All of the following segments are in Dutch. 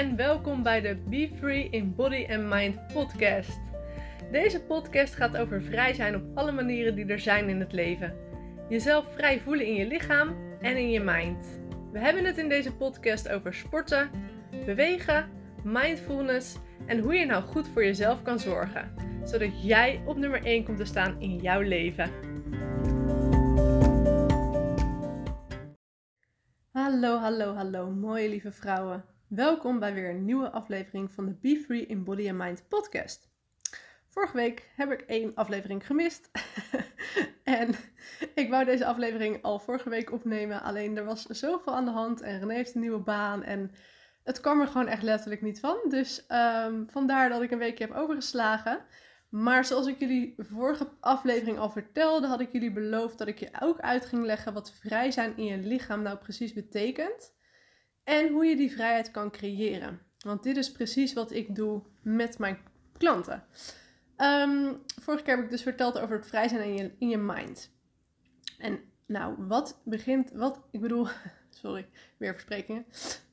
en welkom bij de Be Free in Body and Mind podcast. Deze podcast gaat over vrij zijn op alle manieren die er zijn in het leven. Jezelf vrij voelen in je lichaam en in je mind. We hebben het in deze podcast over sporten, bewegen, mindfulness en hoe je nou goed voor jezelf kan zorgen, zodat jij op nummer 1 komt te staan in jouw leven. Hallo, hallo, hallo, mooie lieve vrouwen. Welkom bij weer een nieuwe aflevering van de Be Free in Body and Mind podcast. Vorige week heb ik één aflevering gemist. en ik wou deze aflevering al vorige week opnemen. Alleen er was zoveel aan de hand en René heeft een nieuwe baan. En het kwam er gewoon echt letterlijk niet van. Dus um, vandaar dat ik een weekje heb overgeslagen. Maar zoals ik jullie vorige aflevering al vertelde, had ik jullie beloofd dat ik je ook uit ging leggen wat vrij zijn in je lichaam nou precies betekent. En hoe je die vrijheid kan creëren. Want dit is precies wat ik doe met mijn klanten. Um, vorige keer heb ik dus verteld over het vrij zijn in je, in je mind. En nou, wat begint, wat, ik bedoel, sorry, weer versprekingen.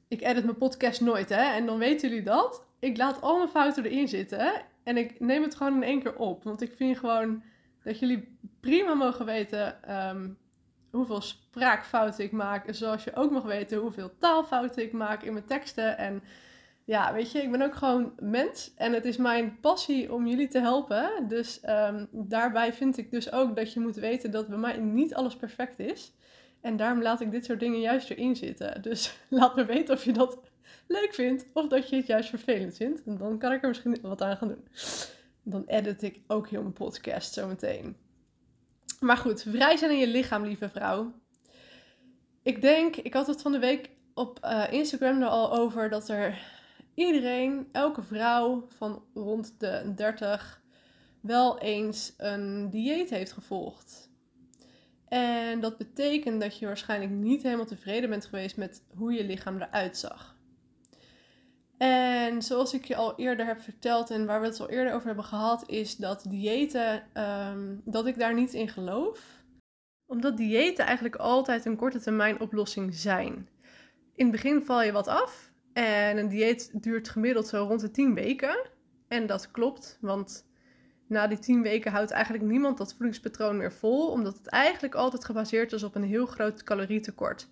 Ik edit mijn podcast nooit, hè. En dan weten jullie dat. Ik laat al mijn fouten erin zitten. En ik neem het gewoon in één keer op. Want ik vind gewoon dat jullie prima mogen weten um, hoeveel spraakfouten ik maak. Zoals je ook mag weten hoeveel taalfouten ik maak in mijn teksten. En ja, weet je, ik ben ook gewoon mens. En het is mijn passie om jullie te helpen. Dus um, daarbij vind ik dus ook dat je moet weten dat bij mij niet alles perfect is. En daarom laat ik dit soort dingen juist erin zitten. Dus laat me weten of je dat leuk vindt of dat je het juist vervelend vindt. En dan kan ik er misschien wat aan gaan doen. Dan edit ik ook heel mijn podcast zometeen. Maar goed, vrij zijn in je lichaam, lieve vrouw. Ik denk, ik had het van de week op uh, Instagram er al over dat er iedereen, elke vrouw van rond de 30, wel eens een dieet heeft gevolgd. En dat betekent dat je waarschijnlijk niet helemaal tevreden bent geweest met hoe je lichaam eruit zag. En zoals ik je al eerder heb verteld en waar we het al eerder over hebben gehad, is dat diëten, um, dat ik daar niet in geloof. Omdat diëten eigenlijk altijd een korte termijn oplossing zijn. In het begin val je wat af en een dieet duurt gemiddeld zo rond de 10 weken. En dat klopt, want na die 10 weken houdt eigenlijk niemand dat voedingspatroon meer vol, omdat het eigenlijk altijd gebaseerd is op een heel groot calorietekort.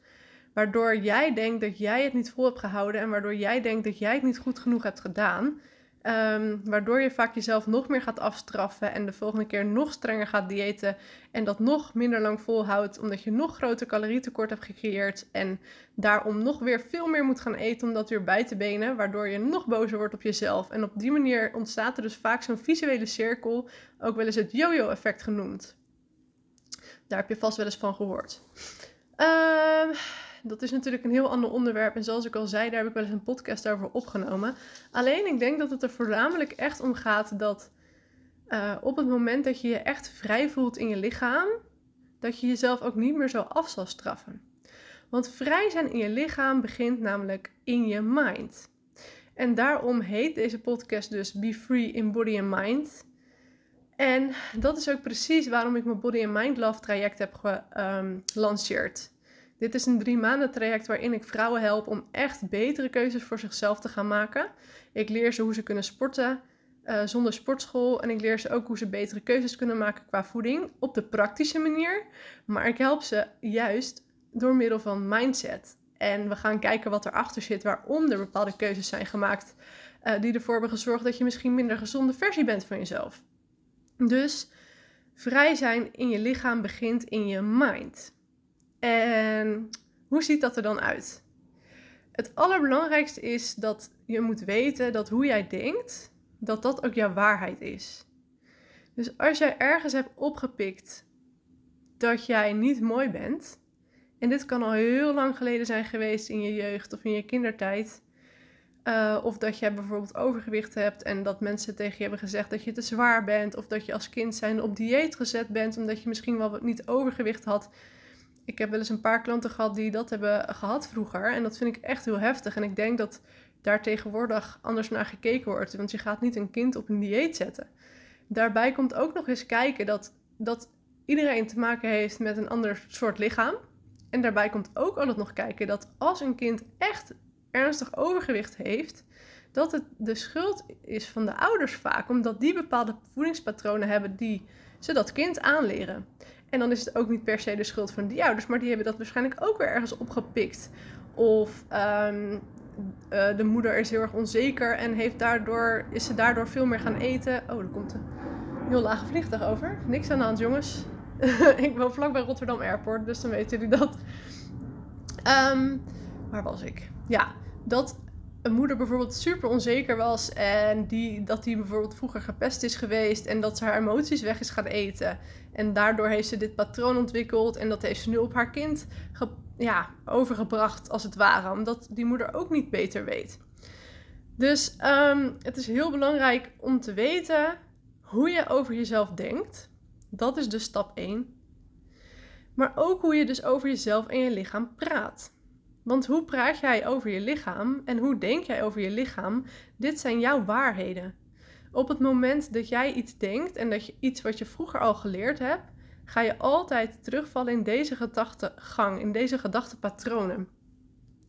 Waardoor jij denkt dat jij het niet vol hebt gehouden en waardoor jij denkt dat jij het niet goed genoeg hebt gedaan. Um, waardoor je vaak jezelf nog meer gaat afstraffen en de volgende keer nog strenger gaat diëten en dat nog minder lang volhoudt omdat je nog groter calorietekort hebt gecreëerd en daarom nog weer veel meer moet gaan eten om dat weer bij te benen, waardoor je nog bozer wordt op jezelf. En op die manier ontstaat er dus vaak zo'n visuele cirkel, ook wel eens het yo-yo effect genoemd. Daar heb je vast wel eens van gehoord. Uh, dat is natuurlijk een heel ander onderwerp. En zoals ik al zei, daar heb ik wel eens een podcast over opgenomen. Alleen ik denk dat het er voornamelijk echt om gaat dat uh, op het moment dat je je echt vrij voelt in je lichaam, dat je jezelf ook niet meer zo af zal straffen. Want vrij zijn in je lichaam begint namelijk in je mind. En daarom heet deze podcast dus Be Free in Body and Mind. En dat is ook precies waarom ik mijn Body and Mind Love traject heb gelanceerd. Dit is een drie maanden traject waarin ik vrouwen help om echt betere keuzes voor zichzelf te gaan maken. Ik leer ze hoe ze kunnen sporten uh, zonder sportschool en ik leer ze ook hoe ze betere keuzes kunnen maken qua voeding op de praktische manier. Maar ik help ze juist door middel van mindset. En we gaan kijken wat erachter zit, waarom er bepaalde keuzes zijn gemaakt uh, die ervoor hebben gezorgd dat je misschien minder gezonde versie bent van jezelf. Dus vrij zijn in je lichaam begint in je mind. En hoe ziet dat er dan uit? Het allerbelangrijkste is dat je moet weten dat hoe jij denkt, dat dat ook jouw waarheid is. Dus als jij ergens hebt opgepikt dat jij niet mooi bent, en dit kan al heel lang geleden zijn geweest in je jeugd of in je kindertijd, uh, of dat jij bijvoorbeeld overgewicht hebt en dat mensen tegen je hebben gezegd dat je te zwaar bent, of dat je als kind zijn op dieet gezet bent omdat je misschien wel niet overgewicht had, ik heb wel eens een paar klanten gehad die dat hebben gehad vroeger. En dat vind ik echt heel heftig. En ik denk dat daar tegenwoordig anders naar gekeken wordt. Want je gaat niet een kind op een dieet zetten. Daarbij komt ook nog eens kijken dat, dat iedereen te maken heeft met een ander soort lichaam. En daarbij komt ook altijd nog kijken dat als een kind echt ernstig overgewicht heeft, dat het de schuld is van de ouders vaak, omdat die bepaalde voedingspatronen hebben die ze dat kind aanleren. En dan is het ook niet per se de schuld van die ouders, maar die hebben dat waarschijnlijk ook weer ergens opgepikt. Of ehm, eh, de moeder is heel erg onzeker en heeft daardoor, is ze daardoor veel meer gaan eten. Oh, er komt een heel lage vliegtuig over. Niks aan de hand, jongens. ik woon vlakbij Rotterdam Airport, dus dan weten jullie dat. Um, waar was ik? Ja, dat een moeder bijvoorbeeld super onzeker was en die, dat die bijvoorbeeld vroeger gepest is geweest en dat ze haar emoties weg is gaan eten. En daardoor heeft ze dit patroon ontwikkeld en dat heeft ze nu op haar kind ja, overgebracht als het ware, omdat die moeder ook niet beter weet. Dus um, het is heel belangrijk om te weten hoe je over jezelf denkt. Dat is dus stap 1. Maar ook hoe je dus over jezelf en je lichaam praat. Want hoe praat jij over je lichaam en hoe denk jij over je lichaam? Dit zijn jouw waarheden. Op het moment dat jij iets denkt en dat je iets wat je vroeger al geleerd hebt, ga je altijd terugvallen in deze gedachtegang, in deze gedachtepatronen.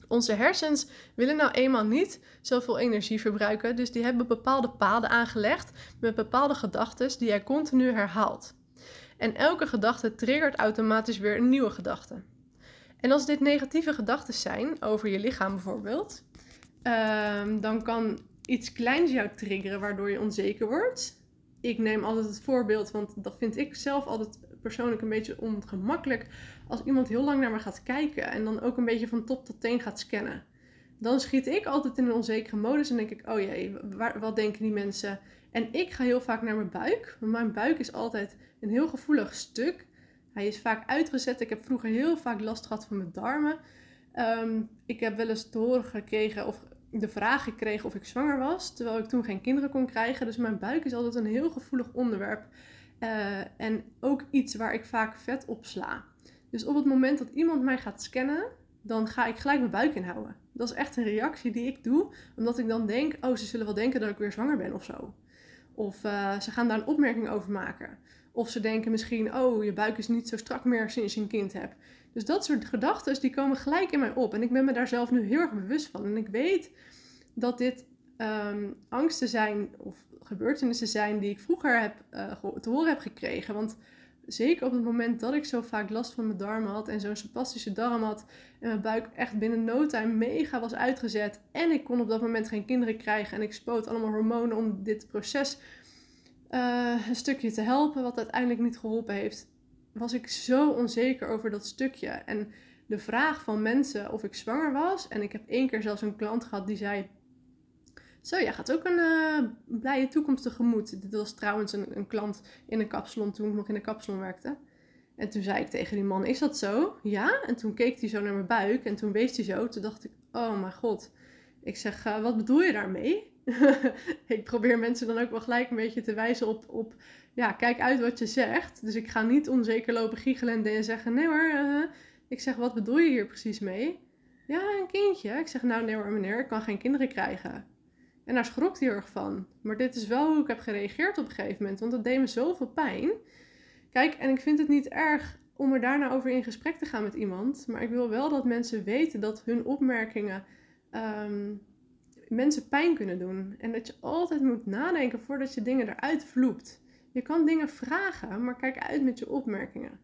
Onze hersens willen nou eenmaal niet zoveel energie verbruiken, dus die hebben bepaalde paden aangelegd met bepaalde gedachten die jij continu herhaalt. En elke gedachte triggert automatisch weer een nieuwe gedachte. En als dit negatieve gedachten zijn, over je lichaam bijvoorbeeld, ehm, dan kan iets kleins jou triggeren waardoor je onzeker wordt. Ik neem altijd het voorbeeld, want dat vind ik zelf altijd persoonlijk een beetje ongemakkelijk. Als iemand heel lang naar me gaat kijken en dan ook een beetje van top tot teen gaat scannen. Dan schiet ik altijd in een onzekere modus en denk ik, oh jee, wat denken die mensen? En ik ga heel vaak naar mijn buik, want mijn buik is altijd een heel gevoelig stuk. Hij is vaak uitgezet. Ik heb vroeger heel vaak last gehad van mijn darmen. Ehm, ik heb wel eens te horen gekregen of de vraag gekregen of ik zwanger was, terwijl ik toen geen kinderen kon krijgen. Dus mijn buik is altijd een heel gevoelig onderwerp. Uh, en ook iets waar ik vaak vet op sla. Dus op het moment dat iemand mij gaat scannen, dan ga ik gelijk mijn buik inhouden. Dat is echt een reactie die ik doe, omdat ik dan denk: oh, ze zullen wel denken dat ik weer zwanger ben of zo. Of uh, ze gaan daar een opmerking over maken. Of ze denken misschien, oh, je buik is niet zo strak meer sinds je een kind hebt. Dus dat soort gedachten, die komen gelijk in mij op. En ik ben me daar zelf nu heel erg bewust van. En ik weet dat dit um, angsten zijn of gebeurtenissen zijn die ik vroeger heb, uh, te horen heb gekregen. Want zeker op het moment dat ik zo vaak last van mijn darmen had en zo'n spastische darm had en mijn buik echt binnen no time mega was uitgezet en ik kon op dat moment geen kinderen krijgen en ik spoot allemaal hormonen om dit proces uh, een stukje te helpen, wat uiteindelijk niet geholpen heeft, was ik zo onzeker over dat stukje. En de vraag van mensen of ik zwanger was, en ik heb één keer zelfs een klant gehad die zei: Zo, jij gaat ook een uh, blije toekomst tegemoet. Dit was trouwens een, een klant in een kapsalon toen ik nog in een kapsalon werkte. En toen zei ik tegen die man: Is dat zo? Ja. En toen keek hij zo naar mijn buik en toen wees hij zo. Toen dacht ik: Oh mijn god. Ik zeg: uh, Wat bedoel je daarmee? ik probeer mensen dan ook wel gelijk een beetje te wijzen op, op, ja, kijk uit wat je zegt. Dus ik ga niet onzeker lopen giechelen en zeggen, nee hoor, uh, ik zeg, wat bedoel je hier precies mee? Ja, een kindje. Ik zeg, nou nee hoor meneer, ik kan geen kinderen krijgen. En daar schrok hij erg van. Maar dit is wel hoe ik heb gereageerd op een gegeven moment, want dat deed me zoveel pijn. Kijk, en ik vind het niet erg om er daarna over in gesprek te gaan met iemand, maar ik wil wel dat mensen weten dat hun opmerkingen... Ehm, mensen pijn kunnen doen. En dat je altijd moet nadenken voordat je dingen eruit vloept. Je kan dingen vragen, maar kijk uit met je opmerkingen.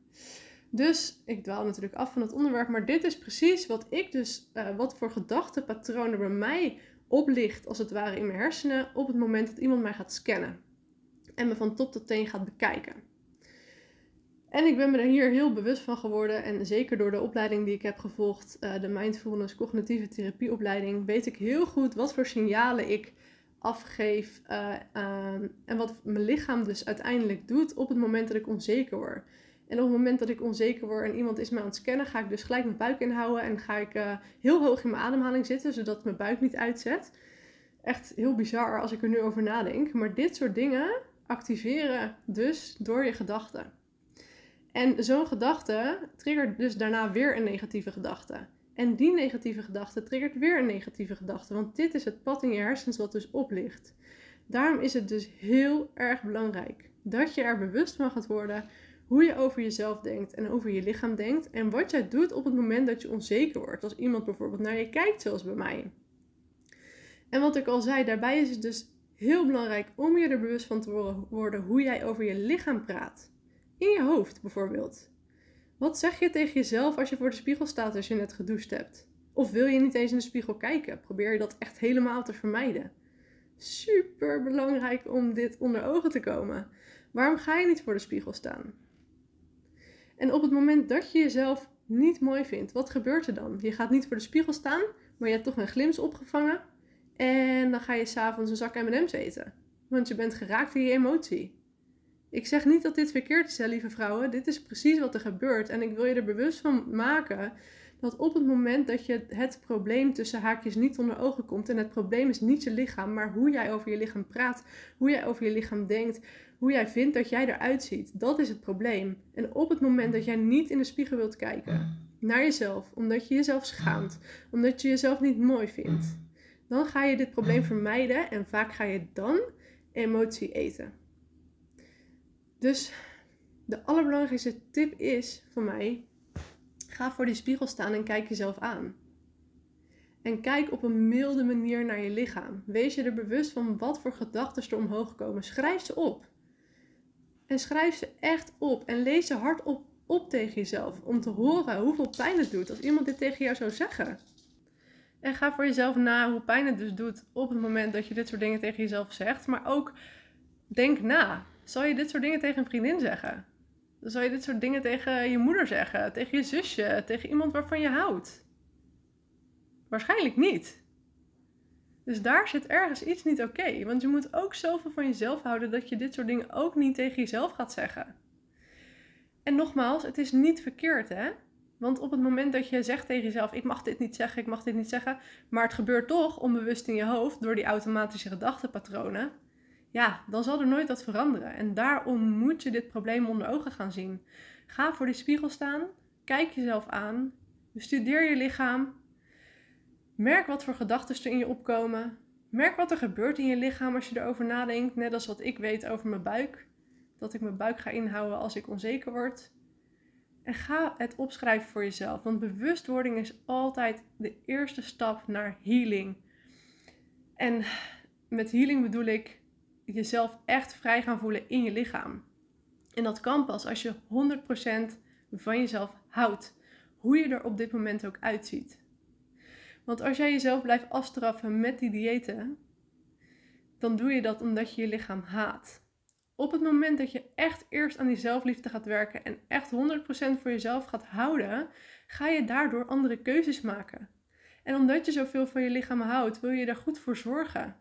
Dus ik dwaal natuurlijk af van het onderwerp, maar dit is precies wat ik dus, uh, wat voor gedachtenpatronen bij mij oplicht, als het ware in mijn hersenen, op het moment dat iemand mij gaat scannen en me van top tot teen gaat bekijken. En ik ben me er hier heel bewust van geworden. En zeker door de opleiding die ik heb gevolgd, uh, de Mindfulness Cognitieve Therapieopleiding, weet ik heel goed wat voor signalen ik afgeef. Uh, en wat mijn lichaam dus uiteindelijk doet op het moment dat ik onzeker word. En op het moment dat ik onzeker word en iemand is me aan het scannen, ga ik dus gelijk mijn buik inhouden en ga ik uh, heel hoog in mijn ademhaling zitten, zodat mijn buik niet uitzet. Echt heel bizar als ik er nu over nadenk. Maar dit soort dingen activeren dus door je gedachten. En zo'n gedachte triggert dus daarna weer een negatieve gedachte. En die negatieve gedachte triggert weer een negatieve gedachte. Want dit is het pad in je hersens wat dus oplicht. Daarom is het dus heel erg belangrijk dat je er bewust van gaat worden hoe je over jezelf denkt en over je lichaam denkt. En wat jij doet op het moment dat je onzeker wordt. Als iemand bijvoorbeeld naar je kijkt, zoals bij mij. En wat ik al zei, daarbij is het dus heel belangrijk om je er bewust van te worden hoe jij over je lichaam praat. In je hoofd bijvoorbeeld. Wat zeg je tegen jezelf als je voor de spiegel staat als je net gedoucht hebt? Of wil je niet eens in de spiegel kijken? Probeer je dat echt helemaal te vermijden. Super belangrijk om dit onder ogen te komen. Waarom ga je niet voor de spiegel staan? En op het moment dat je jezelf niet mooi vindt, wat gebeurt er dan? Je gaat niet voor de spiegel staan, maar je hebt toch een glimps opgevangen. En dan ga je s'avonds een zak M&M's eten. Want je bent geraakt in je emotie. Ik zeg niet dat dit verkeerd is, hè, lieve vrouwen. Dit is precies wat er gebeurt. En ik wil je er bewust van maken dat op het moment dat je het probleem tussen haakjes niet onder ogen komt, en het probleem is niet je lichaam, maar hoe jij over je lichaam praat, hoe jij over je lichaam denkt, hoe jij vindt dat jij eruit ziet, dat is het probleem. En op het moment dat jij niet in de spiegel wilt kijken naar jezelf, omdat je jezelf schaamt, omdat je jezelf niet mooi vindt, dan ga je dit probleem vermijden en vaak ga je dan emotie eten. Dus de allerbelangrijkste tip is voor mij: ga voor die spiegel staan en kijk jezelf aan. En kijk op een milde manier naar je lichaam. Wees je er bewust van wat voor gedachten er omhoog komen. Schrijf ze op. En schrijf ze echt op. En lees ze hardop op tegen jezelf. Om te horen hoeveel pijn het doet als iemand dit tegen jou zou zeggen. En ga voor jezelf na hoe pijn het dus doet op het moment dat je dit soort dingen tegen jezelf zegt. Maar ook denk na. Zal je dit soort dingen tegen een vriendin zeggen? Zal je dit soort dingen tegen je moeder zeggen? Tegen je zusje? Tegen iemand waarvan je houdt? Waarschijnlijk niet. Dus daar zit ergens iets niet oké. want je moet ook zoveel van jezelf houden dat je dit soort dingen ook niet tegen jezelf gaat zeggen. En nogmaals, het is niet verkeerd hè. Want op het moment dat je zegt tegen jezelf: Ik mag dit niet zeggen, ik mag dit niet zeggen. Maar het gebeurt toch onbewust in je hoofd door die automatische gedachtenpatronen ja, dan zal er nooit wat veranderen. En daarom moet je dit probleem onder ogen gaan zien. Ga voor die spiegel staan, kijk jezelf aan, bestudeer je lichaam. Merk wat voor gedachten er in je opkomen. Merk wat er gebeurt in je lichaam als je erover nadenkt, net als wat ik weet over mijn buik. Dat ik mijn buik ga inhouden als ik onzeker word. En ga het opschrijven voor jezelf, want bewustwording is altijd de eerste stap naar healing. En met healing bedoel ik jezelf echt vrij gaan voelen in je lichaam. En dat kan pas als je 100% van jezelf houdt, hoe je er op dit moment ook uitziet. Want als jij jezelf blijft afstraffen met die diëten, dan doe je dat omdat je je lichaam haat. Op het moment dat je echt eerst aan die zelfliefde gaat werken en echt 100% voor jezelf gaat houden, ga je daardoor andere keuzes maken. En omdat je zoveel van je lichaam houdt, wil je er goed voor zorgen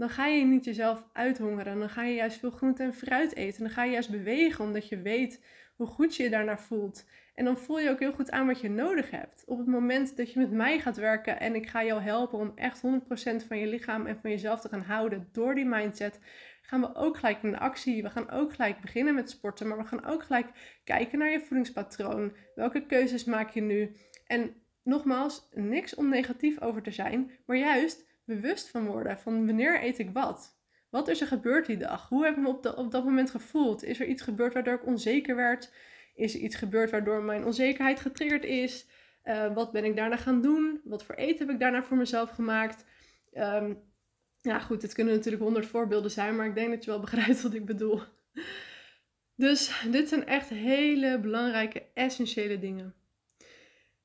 dan ga je niet jezelf uithongeren. Dan ga je juist veel groente en fruit eten. Dan ga je juist bewegen omdat je weet hoe goed je je daarna voelt. En dan voel je ook heel goed aan wat je nodig hebt. Op het moment dat je met mij gaat werken en ik ga jou helpen om echt 100% van je lichaam en van jezelf te gaan houden door die mindset, gaan we ook gelijk in actie. We gaan ook gelijk beginnen met sporten, maar we gaan ook gelijk kijken naar je voedingspatroon. Welke keuzes maak je nu? En nogmaals, niks om negatief over te zijn, maar juist bewust van worden. Van wanneer eet ik wat? Wat is er gebeurd die dag? Hoe heb ik me op, op dat moment gevoeld? Is er iets gebeurd waardoor ik onzeker werd? Is er iets gebeurd waardoor mijn onzekerheid getriggerd is? Uh, wat ben ik daarna gaan doen? Wat voor eten heb ik daarna voor mezelf gemaakt? Um, ja, goed, het kunnen natuurlijk honderd voorbeelden zijn, maar ik denk dat je wel begrijpt wat ik bedoel. Dus dit zijn echt hele belangrijke, essentiële dingen.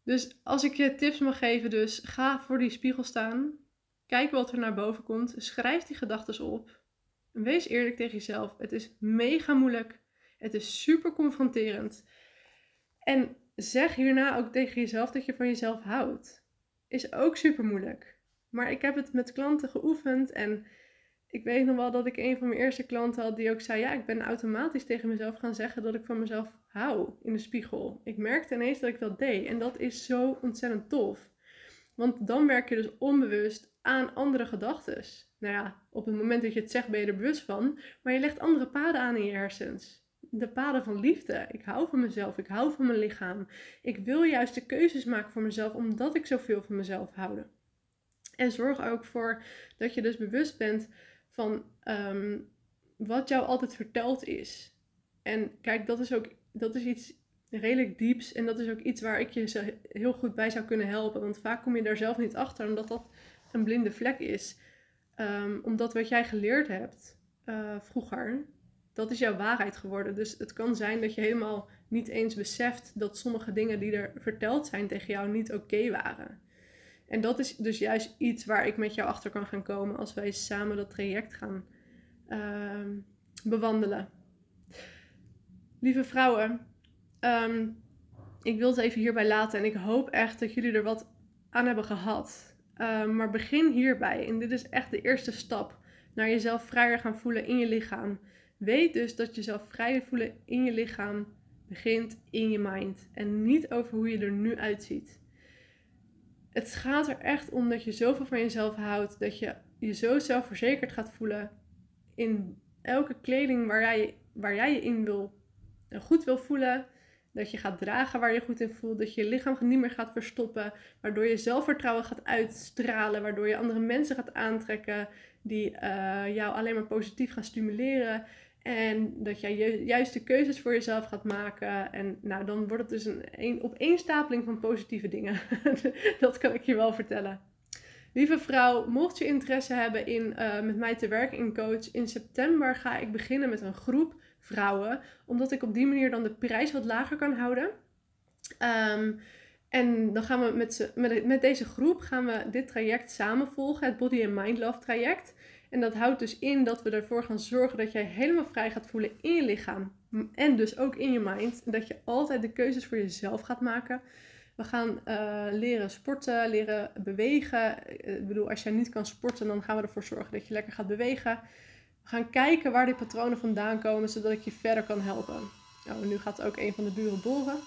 Dus als ik je tips mag geven, dus ga voor die spiegel staan. Kijk wat er naar boven komt. Schrijf die gedachten op. Wees eerlijk tegen jezelf. Het is mega moeilijk. Het is super confronterend. En zeg hierna ook tegen jezelf dat je van jezelf houdt. Is ook super moeilijk. Maar ik heb het met klanten geoefend en ik weet nog wel dat ik een van mijn eerste klanten had die ook zei: Ja, ik ben automatisch tegen mezelf gaan zeggen dat ik van mezelf hou in de spiegel. Ik merkte ineens dat ik dat deed en dat is zo ontzettend tof. Want dan werk je dus onbewust aan andere gedachten. Nou ja, op het moment dat je het zegt ben je er bewust van, maar je legt andere paden aan in je hersens. De paden van liefde. Ik hou van mezelf, ik hou van mijn lichaam. Ik wil juist de keuzes maken voor mezelf omdat ik zoveel van mezelf hou. En zorg ook voor dat je dus bewust bent van ehm, wat jou altijd verteld is. En kijk, dat is ook dat is iets redelijk dieps. En dat is ook iets waar ik je heel goed bij zou kunnen helpen. Want vaak kom je daar zelf niet achter, omdat dat een blinde vlek is. Ehm, omdat wat jij geleerd hebt uh, vroeger, dat is jouw waarheid geworden. Dus het kan zijn dat je helemaal niet eens beseft dat sommige dingen die er verteld zijn tegen jou niet oké waren. En dat is dus juist iets waar ik met jou achter kan gaan komen als wij samen dat traject gaan uh, bewandelen. Lieve vrouwen, ehm, ik wil het even hierbij laten en ik hoop echt dat jullie er wat aan hebben gehad. Ehm, maar begin hierbij en dit is echt de eerste stap naar jezelf vrijer gaan voelen in je lichaam. Weet dus dat jezelf vrijer voelen in je lichaam begint in je mind en niet over hoe je er nu uitziet. Het gaat er echt om dat je zoveel van jezelf houdt, dat je je zo zelfverzekerd gaat voelen in elke kleding waar jij, waar jij je in wil, goed wil voelen. Dat je gaat dragen waar je goed in voelt. Dat je je lichaam niet meer gaat verstoppen. Waardoor je zelfvertrouwen gaat uitstralen. Waardoor je andere mensen gaat aantrekken die uh, jou alleen maar positief gaan stimuleren. En dat jij juist de keuzes voor jezelf gaat maken. En nou, dan wordt het dus een, een opeenstapeling van positieve dingen. dat kan ik je wel vertellen. Lieve vrouw, mocht je interesse hebben in uh, met mij te werken in coach, in september ga ik beginnen met een groep vrouwen. Omdat ik op die manier dan de prijs wat lager kan houden. Um, en dan gaan we met, met, met deze groep gaan we dit traject samen volgen, het Body and Mind Love traject. En dat houdt dus in dat we ervoor gaan zorgen dat jij helemaal vrij gaat voelen in je lichaam. En dus ook in je mind. Dat je altijd de keuzes voor jezelf gaat maken. We gaan uh, leren sporten, leren bewegen. Ik bedoel, als jij niet kan sporten, dan gaan we ervoor zorgen dat je lekker gaat bewegen. Gaan kijken waar die patronen vandaan komen, zodat ik je verder kan helpen. Nou, nu gaat ook een van de buren boren.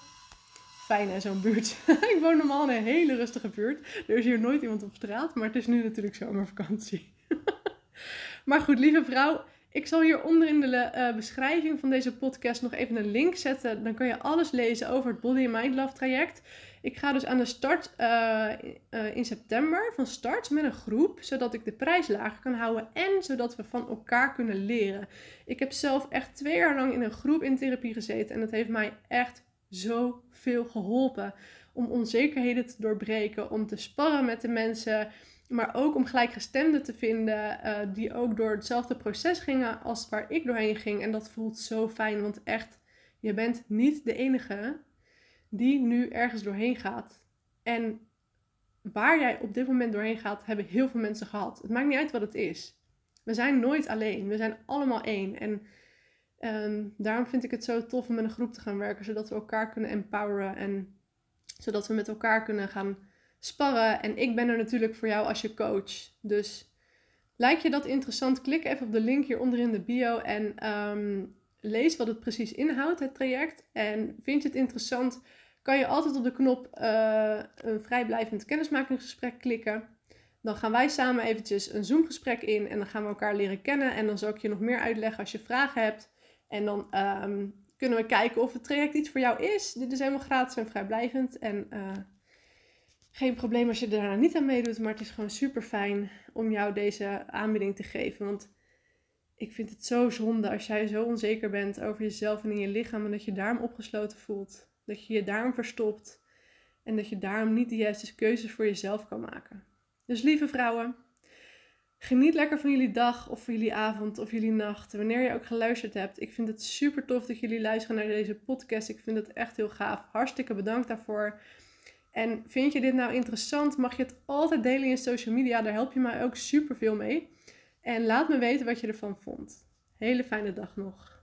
Fijn in zo'n buurt. ik woon normaal in een hele rustige buurt. Er is hier nooit iemand op straat, maar het is nu natuurlijk zomervakantie. maar goed, lieve vrouw, ik zal hieronder in de uh, beschrijving van deze podcast nog even een link zetten. Dan kan je alles lezen over het Body and Mind Love traject. Ik ga dus aan de start uh, uh, in september van start met een groep, zodat ik de prijs lager kan houden en zodat we van elkaar kunnen leren. Ik heb zelf echt twee jaar lang in een groep in therapie gezeten en dat heeft mij echt zoveel geholpen om onzekerheden te doorbreken, om te sparren met de mensen, maar ook om gelijkgestemden te vinden uh, die ook door hetzelfde proces gingen als waar ik doorheen ging. En dat voelt zo fijn, want echt, je bent niet de enige die nu ergens doorheen gaat. En waar jij op dit moment doorheen gaat, hebben heel veel mensen gehad. Het maakt niet uit wat het is. We zijn nooit alleen. We zijn allemaal één. En um, daarom vind ik het zo tof om met een groep te gaan werken, zodat we elkaar kunnen empoweren en zodat we met elkaar kunnen gaan sparren. En ik ben er natuurlijk voor jou als je coach. Dus lijkt je dat interessant? Klik even op de link hieronder in de bio en um, lees wat het precies inhoudt, het traject. En vind je het interessant? kan je altijd op de knop uh, een vrijblijvend kennismakingsgesprek klikken. Dan gaan wij samen eventjes een Zoom-gesprek in en dan gaan we elkaar leren kennen. En dan zal ik je nog meer uitleggen als je vragen hebt. En dan um, kunnen we kijken of het traject iets voor jou is. Dit is helemaal gratis en vrijblijvend. En uh, geen probleem als je daarna niet aan meedoet. Maar het is gewoon super fijn om jou deze aanbieding te geven. Want ik vind het zo zonde als jij zo onzeker bent over jezelf en in je lichaam. En dat je daarom opgesloten voelt. Dat je je daarom verstopt en dat je daarom niet de juiste keuzes voor jezelf kan maken. Dus lieve vrouwen, geniet lekker van jullie dag of van jullie avond of jullie nacht, wanneer je ook geluisterd hebt. Ik vind het super tof dat jullie luisteren naar deze podcast. Ik vind het echt heel gaaf. Hartstikke bedankt daarvoor. En vind je dit nou interessant, mag je het altijd delen in social media. Daar help je mij ook super veel mee. En laat me weten wat je ervan vond. Hele fijne dag nog.